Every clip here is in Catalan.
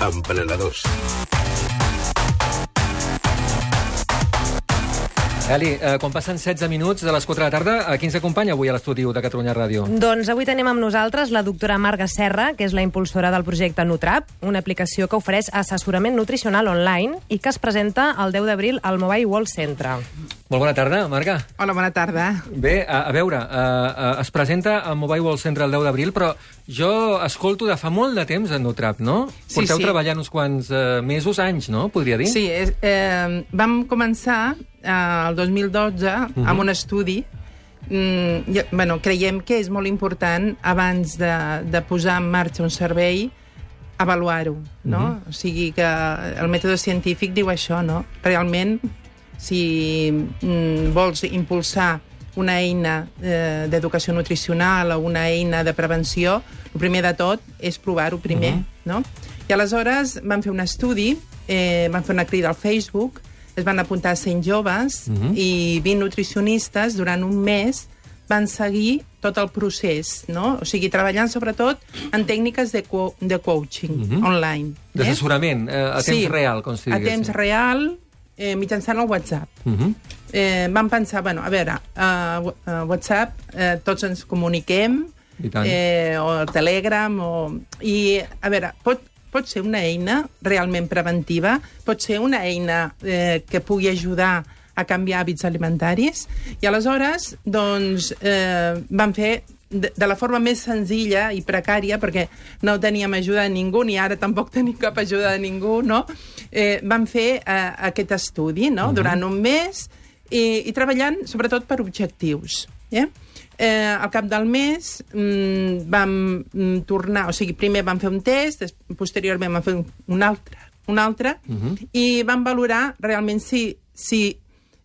Ampanados. Eli, eh, quan passen 16 minuts de les 4 de la tarda, a qui ens acompanya avui a l'estudi de Catalunya Ràdio? Doncs avui tenim amb nosaltres la doctora Marga Serra, que és la impulsora del projecte Nutrap, una aplicació que ofereix assessorament nutricional online i que es presenta el 10 d'abril al Mobile World Centre. Molt bona tarda, Marga. Hola, bona tarda. Bé, a, a veure, uh, uh, es presenta al Mobile World Centre el 10 d'abril, però jo escolto de fa molt de temps en Nutrap, no? Sí, Porteu sí. treballant uns quants uh, mesos, anys, no? Podria dir? Sí, és, eh, vam començar eh, el 2012 amb un estudi mm, i, bueno, creiem que és molt important abans de, de posar en marxa un servei avaluar-ho, no? O sigui que el mètode científic diu això, no? Realment, si mm, vols impulsar una eina eh, d'educació nutricional o una eina de prevenció, el primer de tot és provar-ho primer, no? I aleshores vam fer un estudi, eh, vam fer una crida al Facebook, es van apuntar 100 joves Mhm. i 20 nutricionistes durant un mes van seguir tot el procés, no? O sigui, treballant sobretot en tècniques de, co de coaching Mhm. online. D'assessorament, eh, a temps real, com si a diguéssim. temps real, eh, mitjançant el WhatsApp. Uh -huh. Eh, vam pensar, bueno, a veure, a uh, WhatsApp eh, tots ens comuniquem, eh, o Telegram, o... I, a veure, pot, pot ser una eina realment preventiva, pot ser una eina eh, que pugui ajudar a canviar hàbits alimentaris, i aleshores, doncs, eh, vam fer de, de la forma més senzilla i precària, perquè no teníem ajuda de ningú, ni ara tampoc tenim cap ajuda de ningú, no? Eh, vam fer eh, aquest estudi, no?, durant un mes, i, i treballant sobretot per objectius. Eh? Eh, al cap del mes mm, vam mm, tornar, o sigui, primer vam fer un test, posteriorment vam fer un, un altre, un altre i vam valorar realment si, si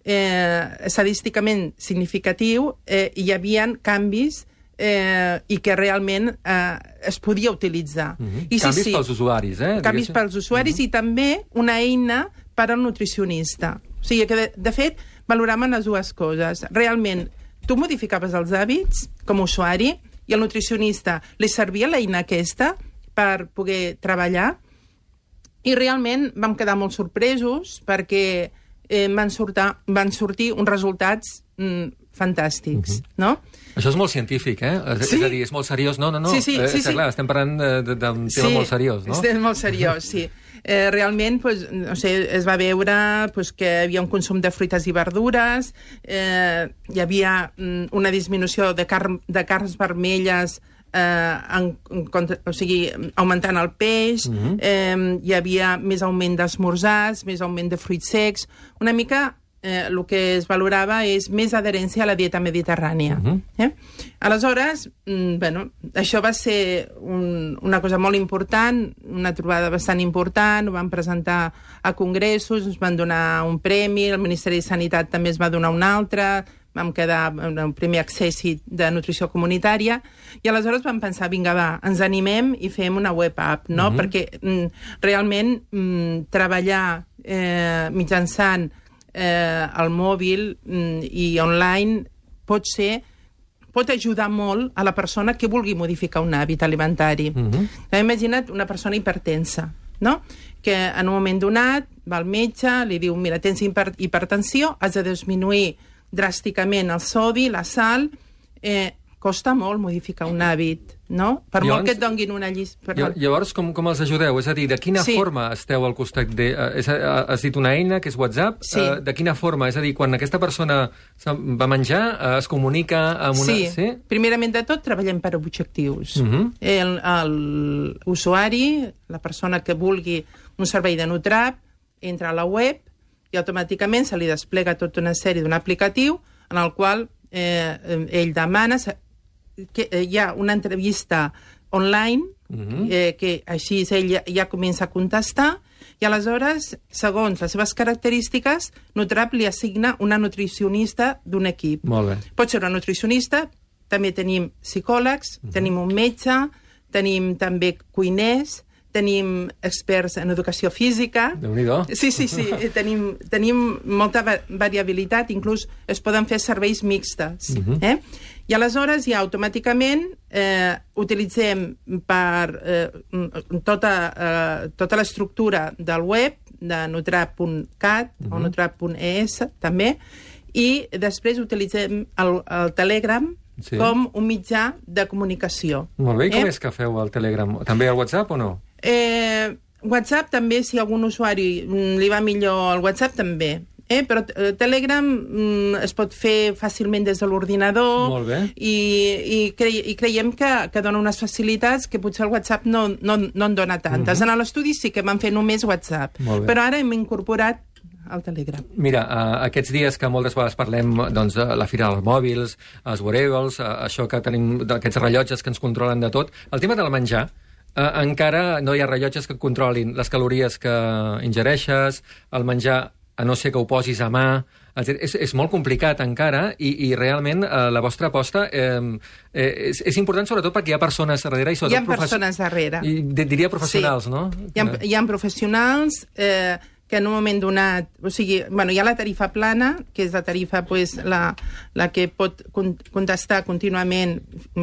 eh, estadísticament significatiu eh, hi havia canvis eh, i que realment eh, es podia utilitzar. I Canvis pels usuaris, eh? Canvis pels usuaris i també una eina per al nutricionista. O sigui que, de, de fet, valoràvem les dues coses. Realment, tu modificaves els hàbits com a usuari i el nutricionista li servia l'eina aquesta per poder treballar i realment vam quedar molt sorpresos perquè eh, van, sortar, van sortir uns resultats mm, fantàstics, no? Això és molt científic, eh? És, Sí. és a dir, és molt seriós. No, no, no. Sí, sí, eh, sí, sí. Clar, estem parlant d'un tema molt seriós, no? És molt seriós, sí. Eh, realment, pues, no sé, es va veure pues, que hi havia un consum de fruites i verdures, eh, hi havia mm, una disminució de, car de carns vermelles eh, en, en contra, o sigui, augmentant el peix, Mhm. eh, hi havia més augment d'esmorzars, més augment de fruits secs, una mica eh, el que es valorava és més adherència a la dieta mediterrània. Mhm. eh? Aleshores, mm, bueno, això va ser un, una cosa molt important, una trobada bastant important, ho vam presentar a congressos, ens van donar un premi, el Ministeri de Sanitat també es va donar un altre, vam quedar en el primer accessi de nutrició comunitària, i aleshores vam pensar, vinga, va, ens animem i fem una web app, no? Perquè mm, realment mm, treballar eh, mitjançant eh, el mòbil mm, i online pot ser pot ajudar molt a la persona que vulgui modificar un hàbit alimentari. Mm Mhm. -hmm. Imagina't una persona hipertensa, no? que en un moment donat va al metge, li diu, mira, tens hiper hipertensió, has de disminuir dràsticament el sodi, la sal, eh, costa molt modificar un hàbit, no? Per Llavors- molt que et donguin una llista... Lla- Llavors, com, com els ajudeu? És a dir, de quina Sí. forma esteu al costat de... eh, és, eh, has dit una eina, que és WhatsApp. Sí. Eh, de quina forma? És a dir, quan aquesta persona va menjar, eh, es comunica amb una... Sí. primerament de tot treballem per objectius. Mhm. el, el usuari, la persona que vulgui un servei de Nutrap, entra a la web i automàticament se li desplega tota una sèrie d'un aplicatiu en el qual eh, ell demana que eh, hi ha una entrevista online Mhm. eh, que així ell ja, ja comença a contestar i aleshores, segons les seves característiques, Nutrap li assigna una nutricionista d'un equip. Molt bé. Pot ser una nutricionista, també tenim psicòlegs, Mhm. tenim un metge, tenim també cuiners, tenim experts en educació física... Déu-n'hi-do. Sí, sí, sí, tenim, tenim molta va- variabilitat, inclús es poden fer serveis mixtes. Mhm. eh? I aleshores ja automàticament eh, utilitzem per eh, tota, eh, tota l'estructura del web de nutrap.cat uh -huh. o nutrap.es també i després utilitzem el, el Telegram Sí. com un mitjà de comunicació. Molt bé, i com Eh? és que feu el Telegram? També al WhatsApp o no? Eh, WhatsApp també, si algun usuari li va millor el WhatsApp, també. Eh? Però eh, Telegram mm, es pot fer fàcilment des de l'ordinador i, i, cre i creiem que, que dona unes facilitats que potser el WhatsApp no, no, no en dona tantes. Uh -huh. En l'estudi sí que vam fer només WhatsApp, Mhm. Però ara hem incorporat el Telegram. Mira, uh, aquests dies que moltes vegades parlem doncs, de la fira dels mòbils, els wearables, uh, això que tenim d'aquests rellotges que ens controlen de tot, el tema del menjar, uh, encara no hi ha rellotges que controlin les calories que ingereixes, el menjar, a no ser que ho posis a mà, etc. és, és molt complicat encara i, i realment uh, la vostra aposta eh, eh, és, és important sobretot perquè hi ha persones darrere i Hi sobretot ha persones darrere. I, di- diria professionals, Sí. no? Hi ha, hi ha professionals eh, que en un moment donat... O sigui, bueno, hi ha la tarifa plana, que és la tarifa pues, la, la que pot con contestar contínuament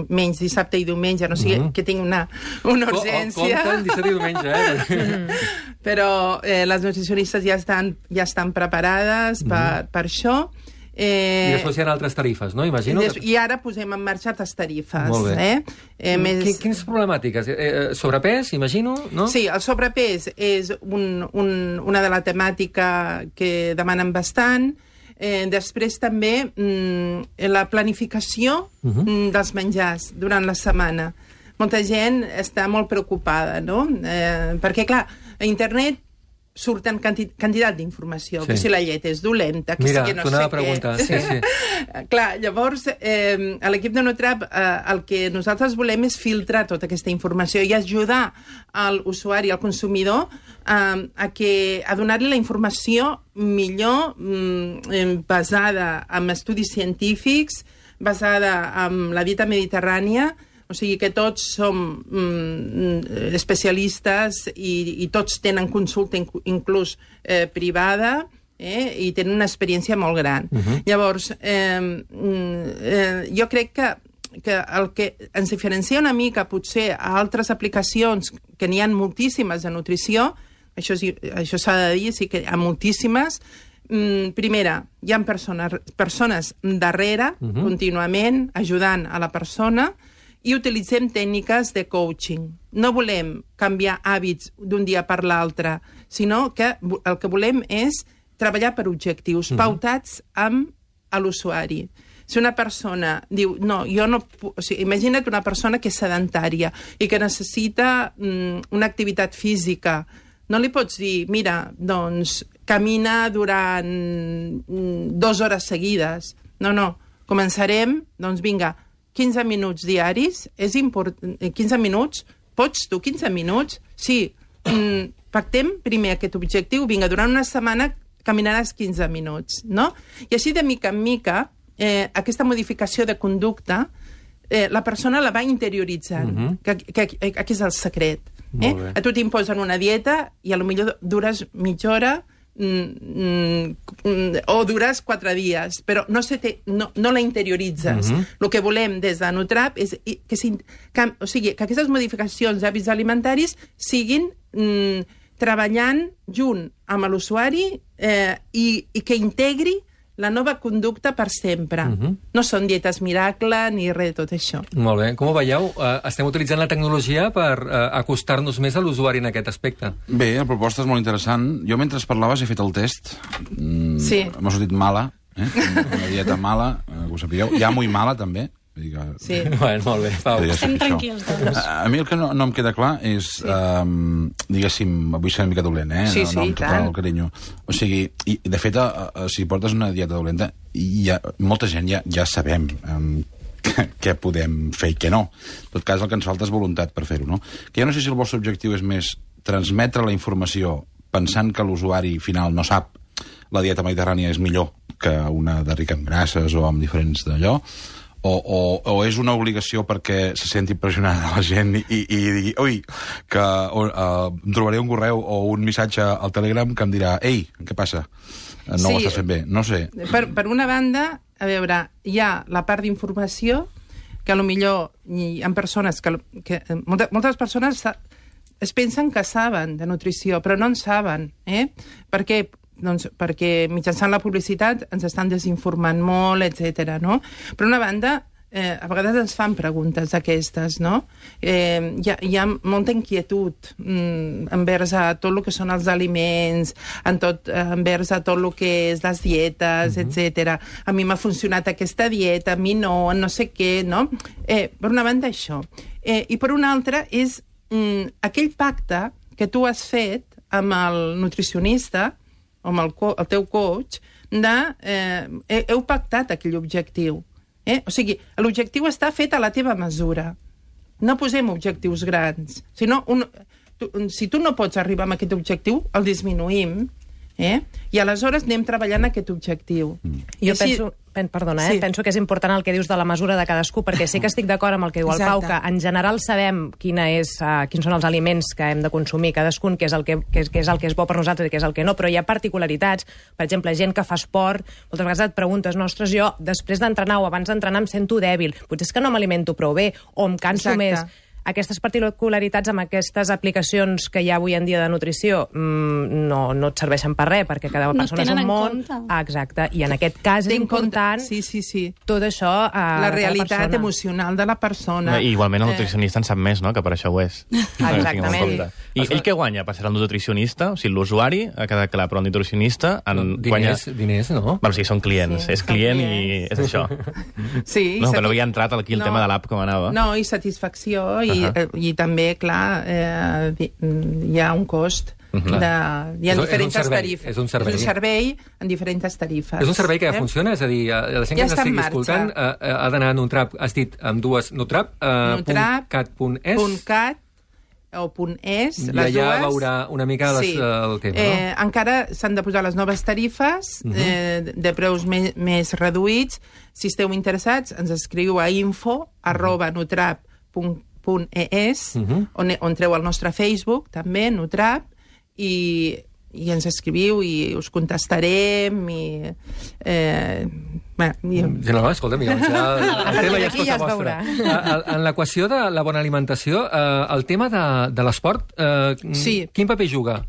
menys dissabte i diumenge, no sigui Mhm. mm -hmm. que tingui una, una urgència. Compten dissabte i diumenge, eh? Però eh, les nutricionistes ja estan, ja estan preparades per, per això. I Eh, després hi ha altres tarifes, no? Imagino. des, que- I ara posem en marxa altres tarifes. Molt bé. Eh? Eh, més... Qui- Quines problemàtiques? Eh, eh, sobrepès, imagino, no? Sí, el sobrepès és un, un, una de la temàtica que demanen bastant. Eh, després també mm, la planificació uh Mhm. -huh. dels menjars durant la setmana. Molta gent està molt preocupada, no? Eh, perquè, clar, a internet surten quanti quantitat d'informació, Sí. que si la llet és dolenta, que Mira, si que no sé què. sí, sí. Clar, llavors, eh, a l'equip de Nutrap eh, el que nosaltres volem és filtrar tota aquesta informació i ajudar al usuari, al consumidor, eh, a, que, a donar-li la informació millor mm, eh, basada en estudis científics, basada en la dieta mediterrània, o sigui que tots som mm, especialistes i, i tots tenen consulta inc inclús eh, privada, eh, i tenen una experiència molt gran. Uh -huh. Llavors, eh, eh, jo crec que que el que ens diferencia una mica potser a altres aplicacions que n'hi ha moltíssimes de nutrició, això, això s'ha de dir, sí que hi ha moltíssimes, mm, primera, hi ha persones, persones darrere, uh Mhm. -huh. contínuament, ajudant a la persona, i utilitzem tècniques de coaching. No volem canviar hàbits d'un dia per l'altre, sinó que el que volem és treballar per objectius Mhm. pautats amb l'usuari. Si una persona diu, no, jo no... pu-" O sigui, imagina't una persona que és sedentària i que necessita mm, una activitat física. No li pots dir, mira, doncs, camina durant mm, dues hores seguides. No, no. Començarem, doncs vinga, 15 minuts diaris, és important... 15 minuts, pots tu 15 minuts? Sí, mm, pactem primer aquest objectiu, vinga, durant una setmana caminaràs 15 minuts, no? I així de mica en mica, eh, aquesta modificació de conducta, eh, la persona la va interioritzant, uh Mhm. -huh. que, que, que aquí és el secret. Eh? A tu t'imposen una dieta i a lo millor dures mitja hora mm, mm, mm, o dures quatre dies, però no, se te, no, no la interioritzes. Mhm. El que volem des de Nutrap és que, que, o sigui, que aquestes modificacions d'hàbits alimentaris siguin mm, treballant junt amb l'usuari eh, i, i que integri la nova conducta per sempre. Mhm. No són dietes miracle ni res de tot això. Molt bé. Com ho veieu? Uh, estem utilitzant la tecnologia per uh, acostar-nos més a l'usuari en aquest aspecte. Bé, la proposta és molt interessant. Jo, mentre parlaves, he fet el test. Mm, Sí. M'ha sortit mala, eh? Una dieta mala, eh, que ho sapigueu. Ja molt mala, també. Sí. Bueno, molt bé, Pau. Estem tranquils, doncs. A, a mi el que no, no em queda clar és, sí. um, diguéssim, vull ser una mica dolent, eh? Sí, no, sí, no, i amb tot tant. el carinyo. O sigui, i, de fet, a, a, si portes una dieta dolenta, hi ha, molta gent ja, ja sabem um, què podem fer i què no. En tot cas, el que ens falta és voluntat per fer-ho, no? Que jo no sé si el vostre objectiu és més transmetre la informació pensant que l'usuari final no sap la dieta mediterrània és millor que una de rica en grasses o amb diferents d'allò, o, o, o és una obligació perquè se senti pressionada la gent i, i, i digui, ui, que o, uh, em trobaré un correu o un missatge al Telegram que em dirà, ei, què passa? Eh, No Sí. ho estàs fent bé. No sé. Per, per una banda, a veure, hi ha la part d'informació que a lo millor hi ha persones que, que moltes, moltes persones es pensen que saben de nutrició, però no en saben. Eh? Per què? Doncs perquè mitjançant la publicitat ens estan desinformant molt, etc. no? Per una banda, eh, a vegades ens fan preguntes d'aquestes, no? Eh, hi, ha, hi ha molta inquietud mm, envers a tot el que són els aliments, en tot, eh, envers a tot el que és les dietes, uh -huh. etc. A mi m'ha funcionat aquesta dieta, a mi no, no sé què, no? Eh, per una banda, això. Eh, I per una altra, és mm, aquell pacte que tu has fet amb el nutricionista, amb el, co el teu coach, de... Eh, he- heu pactat aquell objectiu. Eh? O sigui, l'objectiu està fet a la teva mesura. No posem objectius grans. Si, no, un, tu, si tu no pots arribar a aquest objectiu, el disminuïm, eh? i aleshores anem treballant aquest objectiu. Mm. Jo penso, pen, perdona, eh? Sí. penso que és important el que dius de la mesura de cadascú, perquè sí que estic d'acord amb el que diu el Pau, Exacte. que en general sabem quina és, uh, quins són els aliments que hem de consumir cadascun, què és, el que, què, és, què és el que és bo per nosaltres i què és el que no, però hi ha particularitats. Per exemple, gent que fa esport, moltes vegades et preguntes, no, ostres, jo després d'entrenar o abans d'entrenar em sento dèbil, potser és que no m'alimento prou bé, o em canso Exacte. més aquestes particularitats amb aquestes aplicacions que hi ha avui en dia de nutrició mm, no, no et serveixen per res, perquè cada No persona és tenen un món. compte. Ah, exacte. I en aquest cas és compte- important Sí, sí, sí. tot això a La realitat emocional de la persona. I igualment el Eh, nutricionista en sap més, no?, que per això ho és. Ah, exactament. I ell què guanya per ser el nutricionista? O sigui, l'usuari, ha quedat clar, però el nutricionista en guanya... Diners, diners, no? Bueno, sí, són clients. Sí, és són client i és això. Sí, No, que no havia entrat aquí el tema de l'app com anava. No, i satisfacció, i, Ahà. eh, i també, clar, eh, hi ha un cost. Mhm. de, hi ha És un- és un diferents servei, tarifes. és un servei. És un servei en diferents tarifes. És un servei que ja eh? funciona, és a dir, eh, la gent Ja que ens estigui escoltant eh, eh, ha d'anar a Nutrap, has dit amb dues, nutrap, eh, Nutrap, cat.es, punt cat o punt es, i les allà dues. veurà una mica les, eh, el tema, eh, Encara s'han de posar les noves tarifes Mhm. eh, de preus me, més reduïts. Si esteu interessats, ens escriu a info arroba nutrap.es Mhm. on, on treu el nostre Facebook, també, Nutrap, i, i ens escriviu i us contestarem i... Eh, bé, i Sí, no, escolta, Miguel, ja, el tema ja és ja cosa es vostra. En l'equació de la bona alimentació, eh, el tema de, de l'esport, eh, Sí. quin paper juga?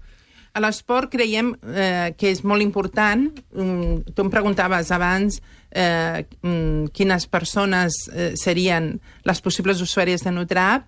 A l'esport creiem eh, que és molt important. Mm, tu em preguntaves abans eh, mm, quines persones eh, serien les possibles usuàries de Nutrap.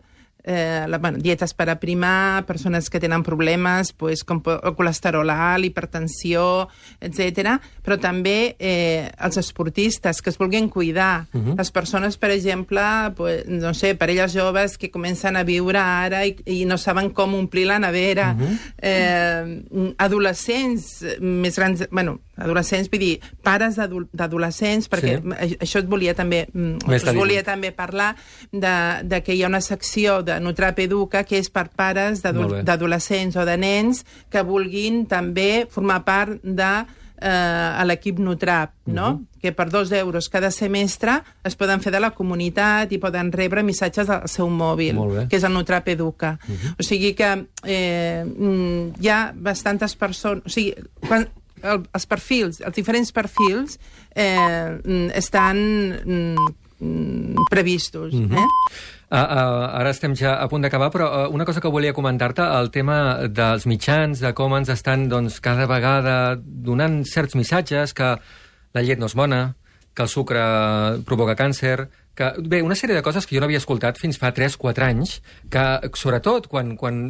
Eh, la, bueno, dietes per aprimar, persones que tenen problemes pues, com el colesterol alt, hipertensió, etc. Però també eh, els esportistes que es vulguin cuidar. Uh -huh. Les persones, per exemple, pues, no sé, parelles joves que comencen a viure ara i, i no saben com omplir la nevera. Uh -huh. eh, adolescents més grans... Bueno, adolescents, vull dir, pares d'adol- d'adolescents, perquè Sí. això et volia també... mm, Us volia també parlar de, de que hi ha una secció de Nutrap Educa que és per pares d'adolescents o de nens que vulguin també formar part de eh, a l'equip Nutrap, no? Mhm. que per dos euros cada semestre es poden fer de la comunitat i poden rebre missatges al seu mòbil. Mhm. que és el Nutrap Educa. O sigui que eh, mm, hi ha bastantes persones... O sigui, quan, el, els perfils, els diferents perfils eh, mm, estan mm, previstos. Mhm. eh? Uh, uh, ara estem ja a punt d'acabar, però uh, una cosa que volia comentar-te, el tema dels mitjans, de com ens estan doncs, cada vegada donant certs missatges que la llet no és bona, que el sucre provoca càncer, que, bé, una sèrie de coses que jo no havia escoltat fins fa 3-4 anys, que sobretot quan, quan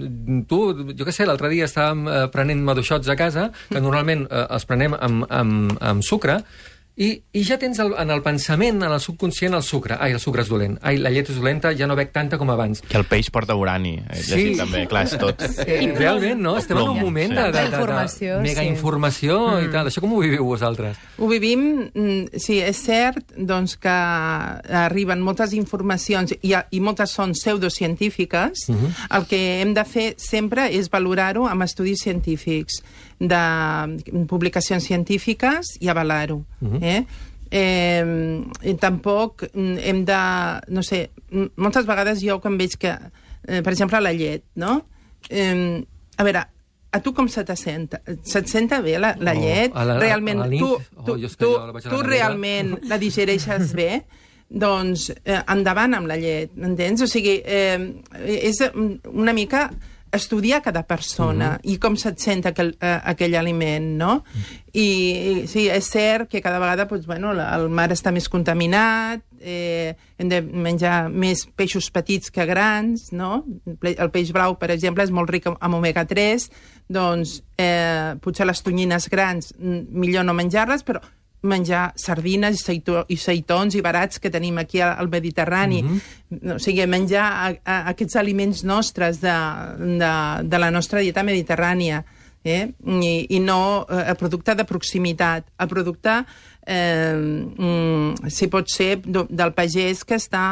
tu, jo què sé, l'altre dia estàvem eh, prenent maduixots a casa, que normalment eh, els prenem amb, amb, amb sucre, i, I ja tens el, en el pensament, en el subconscient, el sucre. Ai, el sucre és dolent. Ai, la llet és dolenta, ja no bec tanta com abans. Que el peix porta urani. He Sí. llegit també, clar, és tot. I realment, no? Estem en un moment sí. de, de, de, de Informació, mega sí. informació i tal. Això com ho viviu vosaltres? Ho vivim, mm, sí, és cert doncs, que arriben moltes informacions i, i moltes són pseudocientífiques. Uh -huh. El que hem de fer sempre és valorar-ho amb estudis científics, de publicacions científiques i avalar-ho. Uh -huh. eh? Eh, i tampoc mm, hem de... No sé, moltes vegades jo quan veig que, eh, per exemple, la llet, no? Eh, a veure, a tu com se te sent? Se't senta bé la, la Oh, llet? a la- realment, a la nit? tu, Oh, tu, tu, la tu realment la digereixes bé? doncs eh, endavant amb la llet, entens? O sigui, eh, és una mica estudiar cada persona i com se't sent aquell, eh, aquell aliment, no? I, i sí, és cert que cada vegada doncs, bueno, la- el mar està més contaminat, eh, hem de menjar més peixos petits que grans, no? El peix blau, per exemple, és molt ric en omega-3, doncs eh, potser les tonyines grans mm, millor no menjar-les, però menjar sardines i, seito, i seitons i barats que tenim aquí al, Mediterrani. Mm -hmm. O sigui, menjar a, a, aquests aliments nostres de, de, de la nostra dieta mediterrània eh? I, i no eh, el producte de proximitat. El producte, eh, mm, si pot ser, del pagès que està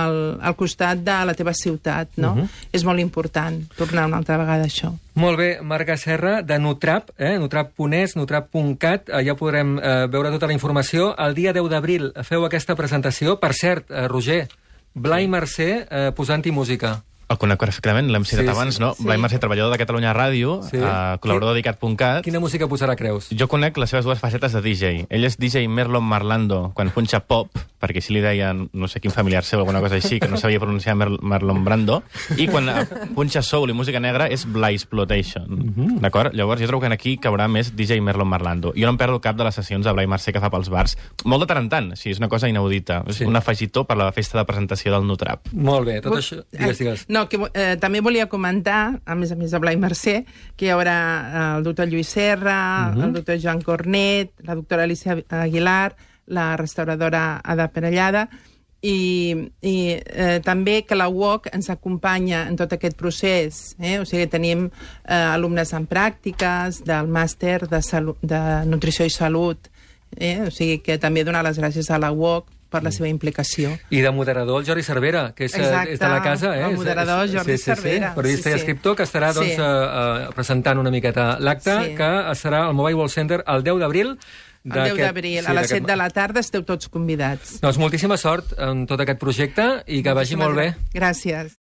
al, al costat de la teva ciutat, no? Uh -huh. És molt important tornar una altra vegada a això. Molt bé, Marga Serra, de Nutrap, eh? nutrap.es, nutrap.cat, allà podrem eh, veure tota la informació. El dia 10 d'abril feu aquesta presentació. Per cert, eh, Roger, Blai Mercè eh, posant-hi música. El conec perfectament, l'hem citat Sí, abans, sí, no? sí. Blai Mercè, treballador de Catalunya Ràdio, Sí. eh, col·laborador de dedicat.cat. Quina música posarà, creus? Jo conec les seves dues facetes de DJ. Ell és DJ Merlon Marlando quan punxa pop, perquè així li deien, no sé quin familiar seu, alguna cosa així, que no sabia pronunciar Mer Marlon Brando, i quan eh, punxa soul i música negra és Blaxploitation. Mm -hmm. D'acord? Llavors jo trobo que aquí caurà més DJ Merlon Marlando. Jo no em perdo cap de les sessions de Blai Mercè que fa pels bars. Molt de tant en tant, sí, és una cosa inaudita. És Sí. un afegitó per la festa de presentació del Nutrap. Molt bé, tot això... Digues, digues. No, que, eh, també volia comentar, a més a més de Blai Mercè, que hi haurà eh, el doctor Lluís Serra, uh -huh. el doctor Joan Cornet, la doctora Alicia Aguilar, la restauradora Ada Perellada, i, i eh, també que la UOC ens acompanya en tot aquest procés. Eh? O sigui, tenim eh, alumnes en pràctiques del màster de, salut, de nutrició i salut. Eh? O sigui, que també donar les gràcies a la UOC per la seva implicació. I de moderador el Jordi Cervera, que és, eh, Exacte, és de la casa. Eh? el moderador és- Jordi sí, sí, Cervera. Sí, periodista Sí, i sí. escriptor, que estarà doncs, Sí. eh, eh, presentant una miqueta l'acte, Sí. que serà al Mobile World Center el 10 d'abril. El 10 d'abril, a les 7 de la tarda, esteu tots convidats. Doncs moltíssima sort en tot aquest projecte i que vagi molt bé. Gràcies.